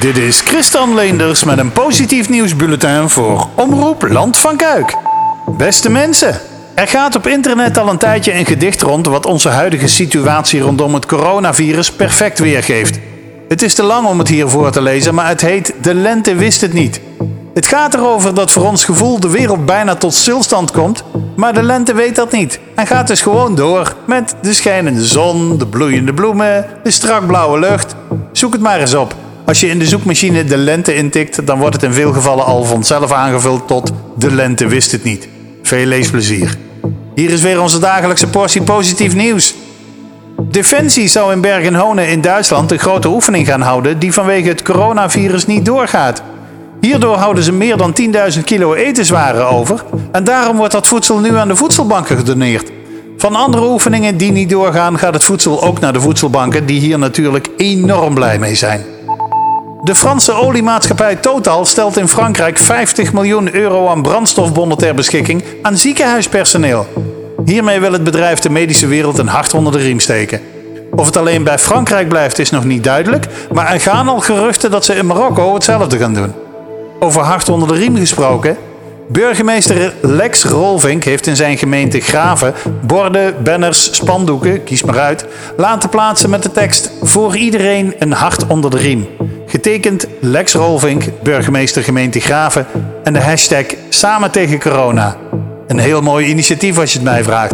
Dit is Christian Leenders met een positief nieuwsbulletin voor Omroep Land van Kuik. Beste mensen, er gaat op internet al een tijdje een gedicht rond wat onze huidige situatie rondom het coronavirus perfect weergeeft. Het is te lang om het hier voor te lezen, maar het heet De lente wist het niet. Het gaat erover dat voor ons gevoel de wereld bijna tot stilstand komt, maar de lente weet dat niet en gaat dus gewoon door met de schijnende zon, de bloeiende bloemen, de strak blauwe lucht. Zoek het maar eens op. Als je in de zoekmachine de lente intikt, dan wordt het in veel gevallen al vanzelf aangevuld tot de lente wist het niet. Veel leesplezier. Hier is weer onze dagelijkse portie positief nieuws. Defensie zou in Bergen-Honen in Duitsland een grote oefening gaan houden die vanwege het coronavirus niet doorgaat. Hierdoor houden ze meer dan 10.000 kilo etenswaren over en daarom wordt dat voedsel nu aan de voedselbanken gedoneerd. Van andere oefeningen die niet doorgaan gaat het voedsel ook naar de voedselbanken die hier natuurlijk enorm blij mee zijn. De Franse oliemaatschappij Total stelt in Frankrijk 50 miljoen euro aan brandstofbonnen ter beschikking aan ziekenhuispersoneel. Hiermee wil het bedrijf de medische wereld een hart onder de riem steken. Of het alleen bij Frankrijk blijft is nog niet duidelijk, maar er gaan al geruchten dat ze in Marokko hetzelfde gaan doen. Over hart onder de riem gesproken. Burgemeester Lex Rolvink heeft in zijn gemeente Graven borden, banners, spandoeken, kies maar uit, laten plaatsen met de tekst Voor iedereen een hart onder de riem. Getekend Lex Rolvink, burgemeester gemeente Graven en de hashtag Samen tegen corona. Een heel mooi initiatief als je het mij vraagt.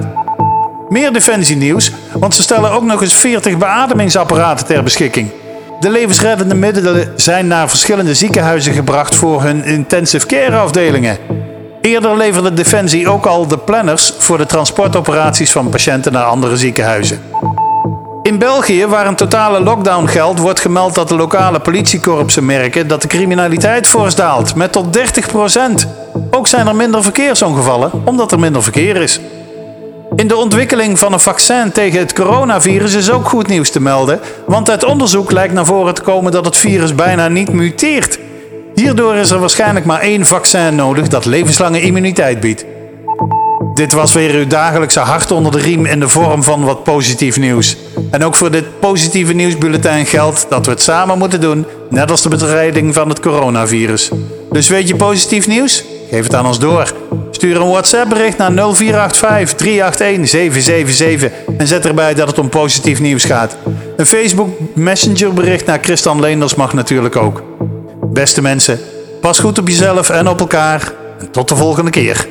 Meer defensienieuws, want ze stellen ook nog eens 40 beademingsapparaten ter beschikking. De levensreddende middelen zijn naar verschillende ziekenhuizen gebracht voor hun intensive care afdelingen. Eerder leverde Defensie ook al de planners voor de transportoperaties van patiënten naar andere ziekenhuizen. In België, waar een totale lockdown geldt, wordt gemeld dat de lokale politiekorpsen merken dat de criminaliteit fors daalt, met tot 30%. Ook zijn er minder verkeersongevallen, omdat er minder verkeer is. In de ontwikkeling van een vaccin tegen het coronavirus is ook goed nieuws te melden, want uit onderzoek lijkt naar voren te komen dat het virus bijna niet muteert. Hierdoor is er waarschijnlijk maar één vaccin nodig dat levenslange immuniteit biedt. Dit was weer uw dagelijkse hart onder de riem in de vorm van wat positief nieuws. En ook voor dit positieve nieuwsbulletin geldt dat we het samen moeten doen, net als de bestrijding van het coronavirus. Dus weet je positief nieuws? Geef het aan ons door. Stuur een WhatsApp bericht naar 0485 381 777 en zet erbij dat het om positief nieuws gaat. Een Facebook Messenger bericht naar Christian Leenders mag natuurlijk ook. Beste mensen, pas goed op jezelf en op elkaar en tot de volgende keer.